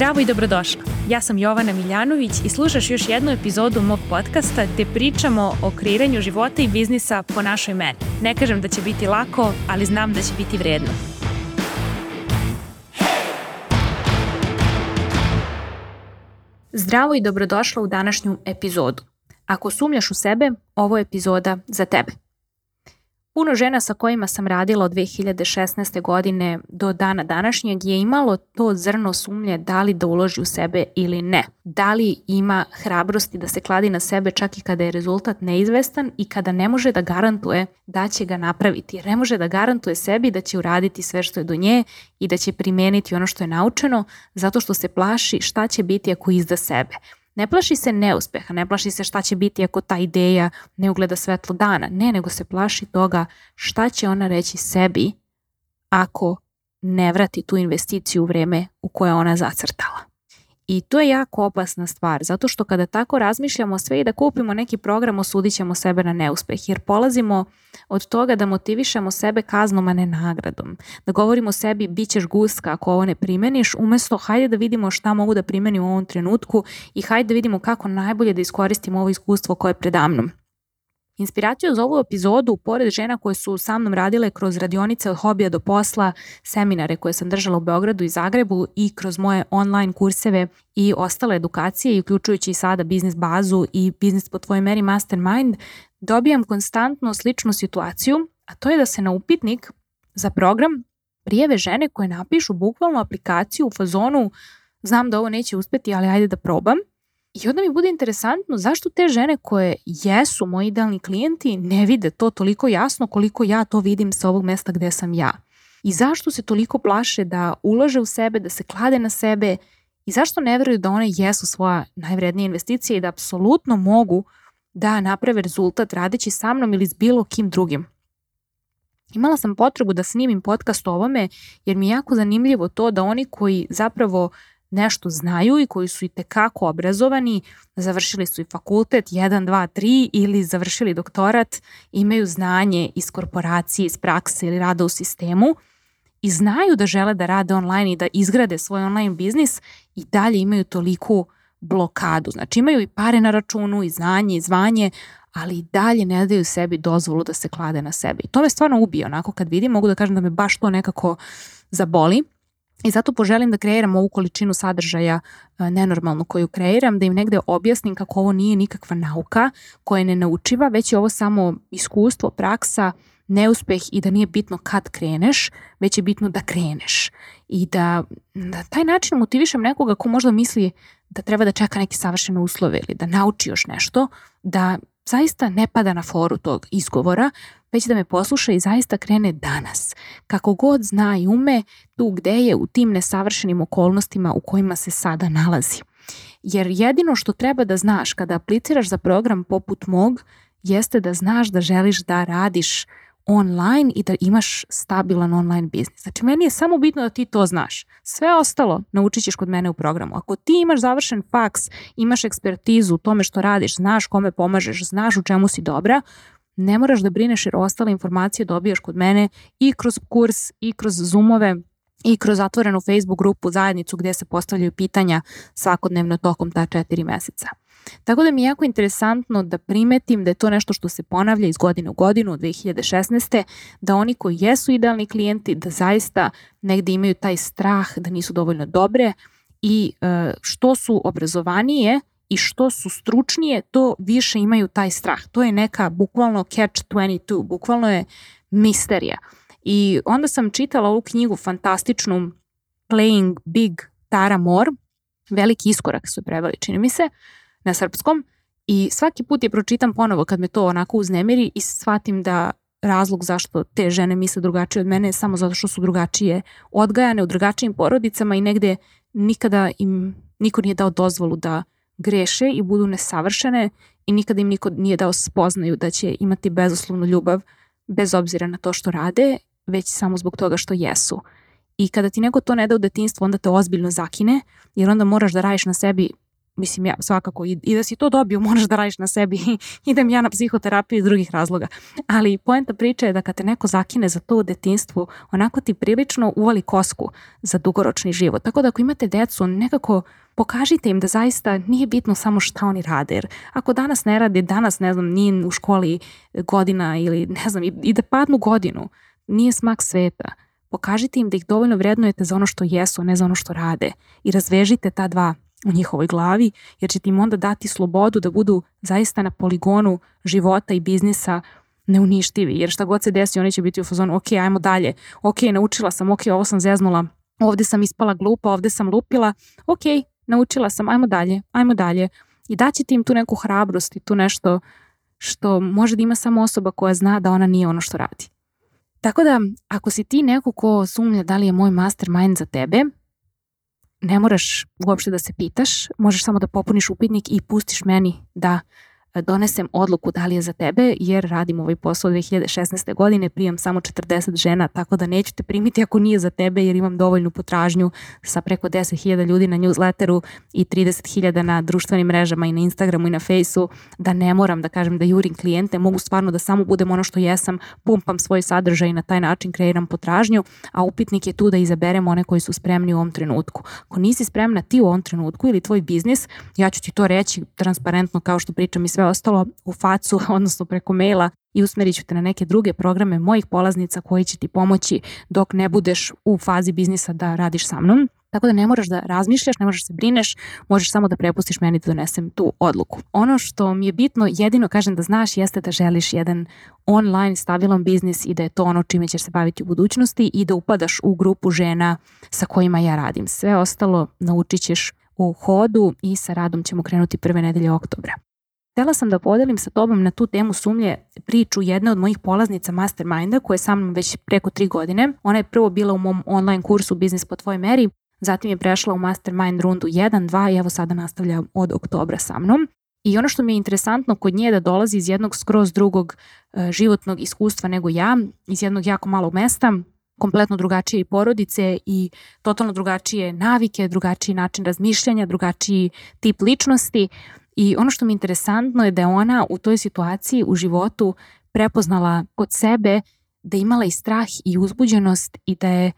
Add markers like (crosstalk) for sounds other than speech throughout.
Zdravo i dobrodošla. Ja sam Jovana Miljanović i slušaš još jednu epizodu mog podcasta gde pričamo o kreiranju života i biznisa po našoj meni. Ne kažem da će biti lako, ali znam da će biti vredno. Zdravo i dobrodošla u današnju epizodu. Ako sumljaš u sebe, ovo je epizoda za tebe. Puno žena sa kojima sam radila od 2016. godine do dana današnjeg je imalo to zrno sumnje da li da uloži u sebe ili ne. Da li ima hrabrosti da se kladi na sebe čak i kada je rezultat neizvestan i kada ne može da garantuje da će ga napraviti. Jer ne može da garantuje sebi da će uraditi sve što je do nje i da će primijeniti ono što je naučeno zato što se plaši šta će biti ako izda sebe. Ne plaši se neuspeha, ne plaši se šta će biti ako ta ideja ne ugleda svetlo dana. Ne, nego se plaši toga šta će ona reći sebi ako ne vrati tu investiciju u vreme u koje ona zacrtala. I to je jako opasna stvar, zato što kada tako razmišljamo sve i da kupimo neki program, osudit ćemo sebe na neuspeh, jer polazimo od toga da motivišemo sebe kaznom, a ne nagradom. Da govorimo sebi, bit ćeš guska ako ovo ne primeniš, umjesto hajde da vidimo šta mogu da primenim u ovom trenutku i hajde da vidimo kako najbolje da iskoristimo ovo iskustvo koje je predamnom. Inspiraciju za ovu epizodu, pored žena koje su sa mnom radile kroz radionice od hobija do posla, seminare koje sam držala u Beogradu i Zagrebu i kroz moje online kurseve i ostale edukacije, uključujući i sada biznis bazu i biznis po tvojoj meri mastermind, dobijam konstantno sličnu situaciju, a to je da se na upitnik za program prijeve žene koje napišu bukvalno aplikaciju u fazonu znam da ovo neće uspjeti, ali ajde da probam – i onda mi bude interesantno zašto te žene koje jesu moji idealni klijenti ne vide to toliko jasno koliko ja to vidim sa ovog mesta gde sam ja. I zašto se toliko plaše da ulaže u sebe, da se klade na sebe i zašto ne veruju da one jesu svoja najvrednija investicija i da apsolutno mogu da naprave rezultat radeći sa mnom ili s bilo kim drugim. Imala sam potrebu da snimim podcast o ovome jer mi je jako zanimljivo to da oni koji zapravo nešto znaju i koji su i tekako obrazovani, završili su i fakultet 1, 2, 3 ili završili doktorat, imaju znanje iz korporacije, iz prakse ili rada u sistemu i znaju da žele da rade online i da izgrade svoj online biznis i dalje imaju toliku blokadu. Znači imaju i pare na računu, i znanje, i zvanje, ali i dalje ne daju sebi dozvolu da se klade na sebe. I to me stvarno ubije, onako kad vidim, mogu da kažem da me baš to nekako zaboli i zato poželim da kreiram ovu količinu sadržaja e, nenormalnu koju kreiram, da im negde objasnim kako ovo nije nikakva nauka koja ne naučiva. već je ovo samo iskustvo, praksa, neuspeh i da nije bitno kad kreneš, već je bitno da kreneš. I da na taj način motivišem nekoga ko možda misli da treba da čeka neke savršene uslove ili da nauči još nešto, da zaista ne pada na foru tog izgovora, već da me posluša i zaista krene danas. Kako god zna i ume tu gde je u tim nesavršenim okolnostima u kojima se sada nalazi. Jer jedino što treba da znaš kada apliciraš za program poput mog jeste da znaš da želiš da radiš online i da imaš stabilan online biznis. Znači, meni je samo bitno da ti to znaš. Sve ostalo naučit ćeš kod mene u programu. Ako ti imaš završen faks, imaš ekspertizu u tome što radiš, znaš kome pomažeš, znaš u čemu si dobra, ne moraš da brineš jer ostale informacije dobijaš kod mene i kroz kurs i kroz zoomove i kroz zatvorenu Facebook grupu zajednicu gdje se postavljaju pitanja svakodnevno tokom ta četiri meseca. Tako da mi je jako interesantno da primetim da je to nešto što se ponavlja iz godine u godinu, od 2016. da oni koji jesu idealni klijenti da zaista negdje imaju taj strah da nisu dovoljno dobre i e, što su obrazovanije i što su stručnije, to više imaju taj strah. To je neka bukvalno catch 22, bukvalno je misterija. I onda sam čitala ovu knjigu fantastičnu Playing Big Tara Moore, Veliki iskorak su prevali, čini mi se, na srpskom. I svaki put je pročitam ponovo kad me to onako uznemiri i shvatim da razlog zašto te žene misle drugačije od mene je samo zato što su drugačije odgajane u drugačijim porodicama i negde nikada im niko nije dao dozvolu da greše i budu nesavršene i nikada im niko nije dao spoznaju da će imati bezoslovnu ljubav bez obzira na to što rade, već samo zbog toga što jesu. I kada ti neko to ne da u detinstvu, onda te ozbiljno zakine, jer onda moraš da radiš na sebi mislim ja svakako i, da si to dobio (laughs) moraš da radiš na sebi idem ja na psihoterapiju iz drugih razloga ali poenta priče je da kad te neko zakine za to u detinstvu onako ti prilično uvali kosku za dugoročni život tako da ako imate decu nekako pokažite im da zaista nije bitno samo šta oni rade. Jer ako danas ne rade, danas ne znam, nije u školi godina ili ne znam, i, i da padnu godinu, nije smak sveta. Pokažite im da ih dovoljno vrednujete za ono što jesu, a ne za ono što rade. I razvežite ta dva u njihovoj glavi, jer ćete im onda dati slobodu da budu zaista na poligonu života i biznisa neuništivi, jer šta god se desi, oni će biti u fazonu, ok, ajmo dalje, ok, naučila sam, ok, ovo sam zeznula, ovdje sam ispala glupa, ovde sam lupila, ok, naučila sam, ajmo dalje, ajmo dalje. I daći ti im tu neku hrabrost i tu nešto što da ima samo osoba koja zna da ona nije ono što radi. Tako da, ako si ti neko ko sumnja da li je moj mastermind za tebe, ne moraš uopšte da se pitaš, možeš samo da popuniš upitnik i pustiš meni da donesem odluku da li je za tebe, jer radim ovaj posao 2016. godine, prijam samo 40 žena, tako da nećete primiti ako nije za tebe, jer imam dovoljnu potražnju sa preko 10.000 ljudi na newsletteru i 30.000 na društvenim mrežama i na Instagramu i na Fejsu, da ne moram da kažem da jurim klijente, mogu stvarno da samo budem ono što jesam, pumpam svoj sadržaj i na taj način kreiram potražnju, a upitnik je tu da izaberem one koji su spremni u ovom trenutku. Ako nisi spremna ti u ovom trenutku ili tvoj biznis, ja ću ti to reći transparentno kao što pričam i sve ostalo u facu, (laughs) odnosno preko maila i usmerit ću te na neke druge programe mojih polaznica koji će ti pomoći dok ne budeš u fazi biznisa da radiš sa mnom. Tako da ne moraš da razmišljaš, ne možeš se brineš, možeš samo da prepustiš meni da donesem tu odluku. Ono što mi je bitno, jedino kažem da znaš, jeste da želiš jedan online stabilan biznis i da je to ono čime ćeš se baviti u budućnosti i da upadaš u grupu žena sa kojima ja radim. Sve ostalo naučit ćeš u hodu i sa radom ćemo krenuti prve nedelje oktobra. Htela sam da podelim sa tobom na tu temu sumnje priču jedne od mojih polaznica Masterminda koja je sa mnom već preko tri godine. Ona je prvo bila u mom online kursu Biznis po tvojoj meri, zatim je prešla u Mastermind rundu 1, 2 i evo sada nastavlja od oktobra sa mnom. I ono što mi je interesantno kod nje je da dolazi iz jednog skroz drugog e, životnog iskustva nego ja, iz jednog jako malog mesta, kompletno drugačije i porodice i totalno drugačije navike, drugačiji način razmišljanja, drugačiji tip ličnosti i ono što mi je interesantno je da je ona u toj situaciji u životu prepoznala kod sebe da je imala i strah i uzbuđenost i da je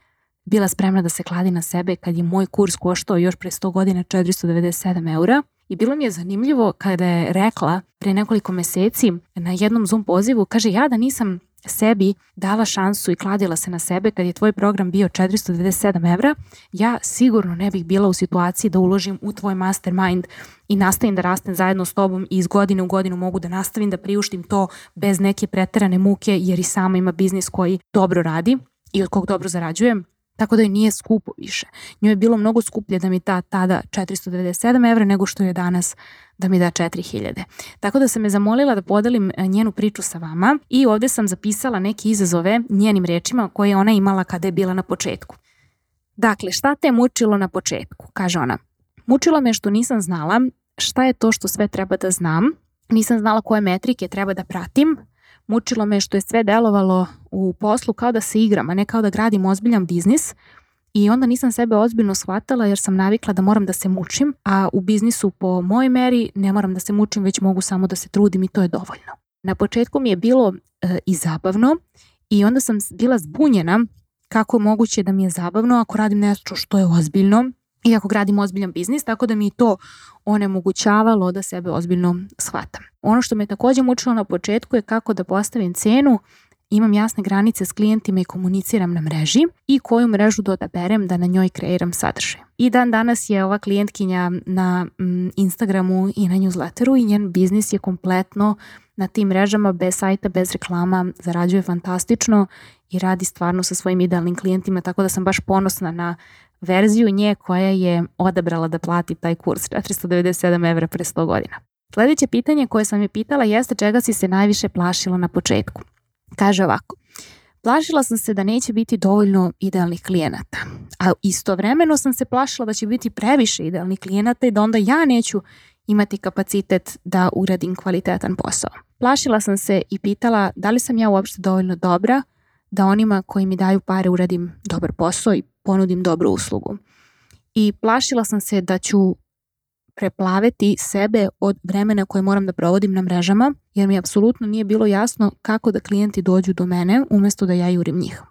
bila spremna da se kladi na sebe kad je moj kurs koštao još pre 100 godina 497 eura. I bilo mi je zanimljivo kada je rekla pre nekoliko meseci na jednom Zoom pozivu, kaže ja da nisam sebi dala šansu i kladila se na sebe kad je tvoj program bio 497 evra, ja sigurno ne bih bila u situaciji da uložim u tvoj mastermind i nastavim da rastem zajedno s tobom i iz godine u godinu mogu da nastavim da priuštim to bez neke preterane muke jer i sama ima biznis koji dobro radi i od kog dobro zarađujem tako da je nije skupo više. Njoj je bilo mnogo skuplje da mi ta tada 497 evra nego što je danas da mi da 4000. Tako da sam je zamolila da podelim e, njenu priču sa vama i ovde sam zapisala neke izazove njenim rečima koje je ona imala kada je bila na početku. Dakle, šta te je mučilo na početku? Kaže ona. Mučilo me što nisam znala šta je to što sve treba da znam, nisam znala koje metrike treba da pratim, Mučilo me što je sve delovalo u poslu kao da se igram, a ne kao da gradim ozbiljan biznis i onda nisam sebe ozbiljno shvatala jer sam navikla da moram da se mučim, a u biznisu po mojoj meri ne moram da se mučim, već mogu samo da se trudim i to je dovoljno. Na početku mi je bilo e, i zabavno i onda sam bila zbunjena kako je moguće da mi je zabavno ako radim nešto što je ozbiljno i ako gradim ozbiljan biznis, tako da mi to onemogućavalo da sebe ozbiljno shvatam. Ono što me također mučilo na početku je kako da postavim cenu, imam jasne granice s klijentima i komuniciram na mreži i koju mrežu da odaberem da na njoj kreiram sadržaj. I dan danas je ova klijentkinja na mm, Instagramu i na newsletteru i njen biznis je kompletno na tim mrežama bez sajta, bez reklama, zarađuje fantastično i radi stvarno sa svojim idealnim klijentima, tako da sam baš ponosna na verziju nje koja je odabrala da plati taj kurs 497 evra pre 100 godina. Sljedeće pitanje koje sam je pitala jeste čega si se najviše plašila na početku. Kaže ovako, plašila sam se da neće biti dovoljno idealnih klijenata, a istovremeno sam se plašila da će biti previše idealnih klijenata i da onda ja neću imati kapacitet da uradim kvalitetan posao. Plašila sam se i pitala da li sam ja uopšte dovoljno dobra da onima koji mi daju pare uradim dobar posao i ponudim dobru uslugu. I plašila sam se da ću preplaviti sebe od vremena koje moram da provodim na mrežama jer mi apsolutno nije bilo jasno kako da klijenti dođu do mene umjesto da ja jurim njih.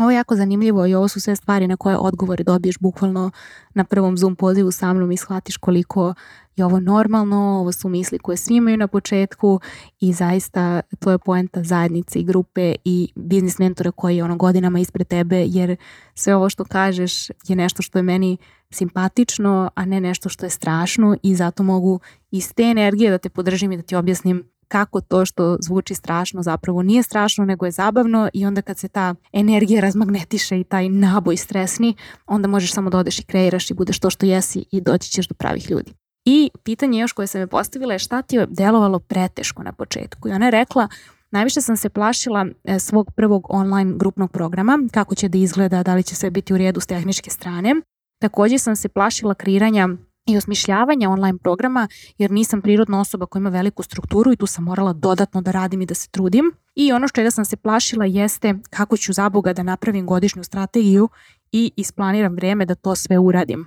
Ovo je jako zanimljivo i ovo su sve stvari na koje odgovore dobiješ bukvalno na prvom Zoom pozivu sa mnom i shvatiš koliko je ovo normalno, ovo su misli koje svi imaju na početku i zaista to je poenta zajednice i grupe i biznis mentora koji je ono godinama ispred tebe jer sve ovo što kažeš je nešto što je meni simpatično, a ne nešto što je strašno i zato mogu iz te energije da te podržim i da ti objasnim kako to što zvuči strašno zapravo nije strašno nego je zabavno i onda kad se ta energija razmagnetiše i taj naboj stresni, onda možeš samo da odeš i kreiraš i budeš to što jesi i doći ćeš do pravih ljudi. I pitanje još koje sam je postavila je šta ti je delovalo preteško na početku. I ona je rekla, najviše sam se plašila e, svog prvog online grupnog programa, kako će da izgleda, da li će sve biti u redu s tehničke strane. Također sam se plašila kreiranja i osmišljavanja online programa jer nisam prirodna osoba koja ima veliku strukturu i tu sam morala dodatno da radim i da se trudim. I ono što je da sam se plašila jeste kako ću za da napravim godišnju strategiju i isplaniram vrijeme da to sve uradim.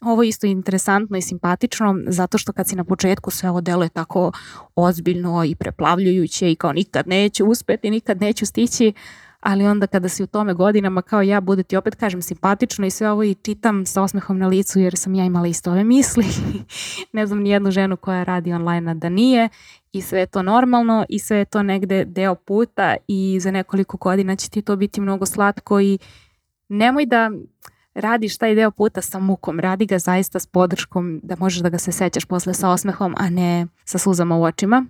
Ovo je isto interesantno i simpatično zato što kad si na početku sve ovo je tako ozbiljno i preplavljujuće i kao nikad neću uspeti, nikad neću stići, ali onda kada si u tome godinama kao ja bude ti opet kažem simpatično i sve ovo i čitam sa osmehom na licu jer sam ja imala isto ove misli. (laughs) ne znam ni jednu ženu koja radi online da nije i sve je to normalno i sve je to negde deo puta i za nekoliko godina će ti to biti mnogo slatko i nemoj da radiš taj deo puta sa mukom, radi ga zaista s podrškom da možeš da ga se sećaš posle sa osmehom, a ne sa suzama u očima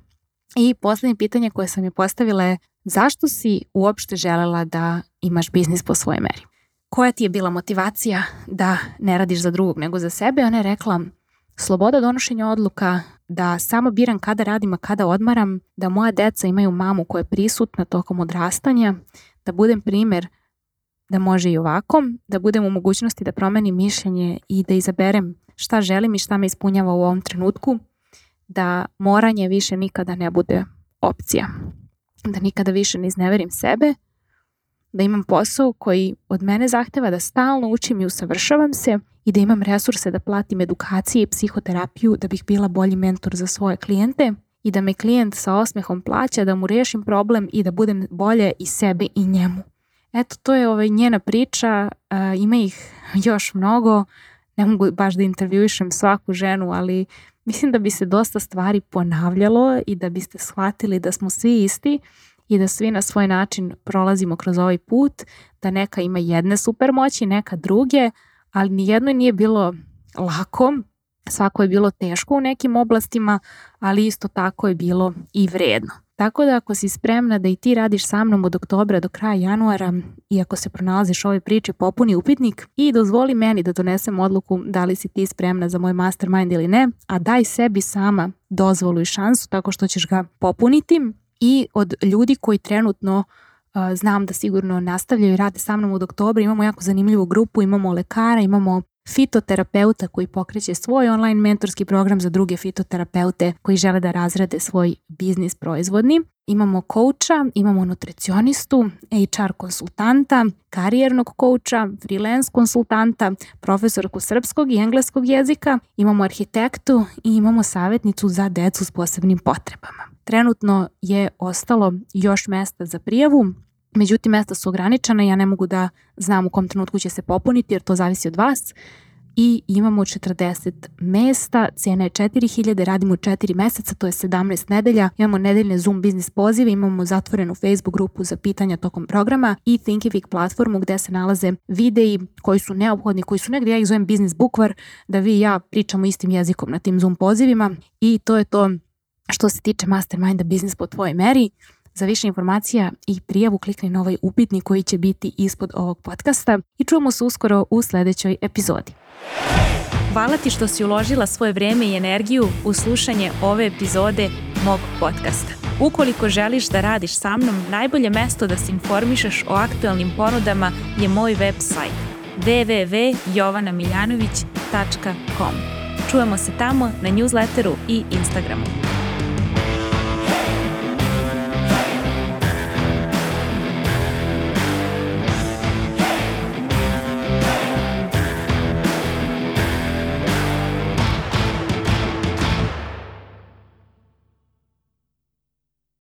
i posljednje pitanje koje sam je postavila je zašto si uopšte želela da imaš biznis po svojoj meri? Koja ti je bila motivacija da ne radiš za drugog nego za sebe? Ona je rekla sloboda donošenja odluka, da samo biram kada radim, a kada odmaram, da moja deca imaju mamu koja je prisutna tokom odrastanja, da budem primjer da može i ovako, da budem u mogućnosti da promenim mišljenje i da izaberem šta želim i šta me ispunjava u ovom trenutku, da moranje više nikada ne bude opcija. Da nikada više ne izneverim sebe, da imam posao koji od mene zahteva da stalno učim i usavršavam se i da imam resurse da platim edukacije i psihoterapiju da bih bila bolji mentor za svoje klijente i da me klijent sa osmehom plaća, da mu rešim problem i da budem bolje i sebi i njemu. Eto, to je ovaj njena priča, ima ih još mnogo, ne mogu baš da intervjuišem svaku ženu, ali mislim da bi se dosta stvari ponavljalo i da biste shvatili da smo svi isti i da svi na svoj način prolazimo kroz ovaj put, da neka ima jedne moći, neka druge, ali nijedno nije bilo lako, svako je bilo teško u nekim oblastima, ali isto tako je bilo i vredno. Tako da ako si spremna da i ti radiš sa mnom od oktobra do kraja januara i ako se pronalaziš u ovoj priči popuni upitnik i dozvoli meni da donesem odluku da li si ti spremna za moj mastermind ili ne, a daj sebi sama dozvolu i šansu tako što ćeš ga popuniti i od ljudi koji trenutno znam da sigurno nastavljaju i rade sa mnom od oktobra. Imamo jako zanimljivu grupu, imamo lekara, imamo fitoterapeuta koji pokreće svoj online mentorski program za druge fitoterapeute koji žele da razrade svoj biznis proizvodni. Imamo kouča, imamo nutricionistu, HR konsultanta, karijernog kouča, freelance konsultanta, profesorku srpskog i engleskog jezika, imamo arhitektu i imamo savjetnicu za decu s posebnim potrebama. Trenutno je ostalo još mesta za prijavu, Međutim, mesta su ograničena, ja ne mogu da znam u kom trenutku će se popuniti jer to zavisi od vas i imamo 40 mesta, cijena je 4000, radimo 4 meseca, to je 17 nedelja, imamo nedeljne Zoom biznis pozive, imamo zatvorenu Facebook grupu za pitanja tokom programa i Thinkific platformu gde se nalaze videi koji su neophodni, koji su negdje, ja ih zovem biznis bukvar, da vi i ja pričamo istim jezikom na tim Zoom pozivima i to je to što se tiče masterminda biznis po tvojoj meri. Za više informacija i prijavu klikni na ovaj upitnik koji će biti ispod ovog podcasta i čujemo se uskoro u sledećoj epizodi. Hvala ti što si uložila svoje vrijeme i energiju u slušanje ove epizode mog podcasta. Ukoliko želiš da radiš sa mnom, najbolje mesto da se informišeš o aktualnim ponudama je moj website www.jovanamiljanović.com. Čujemo se tamo na newsletteru i Instagramu.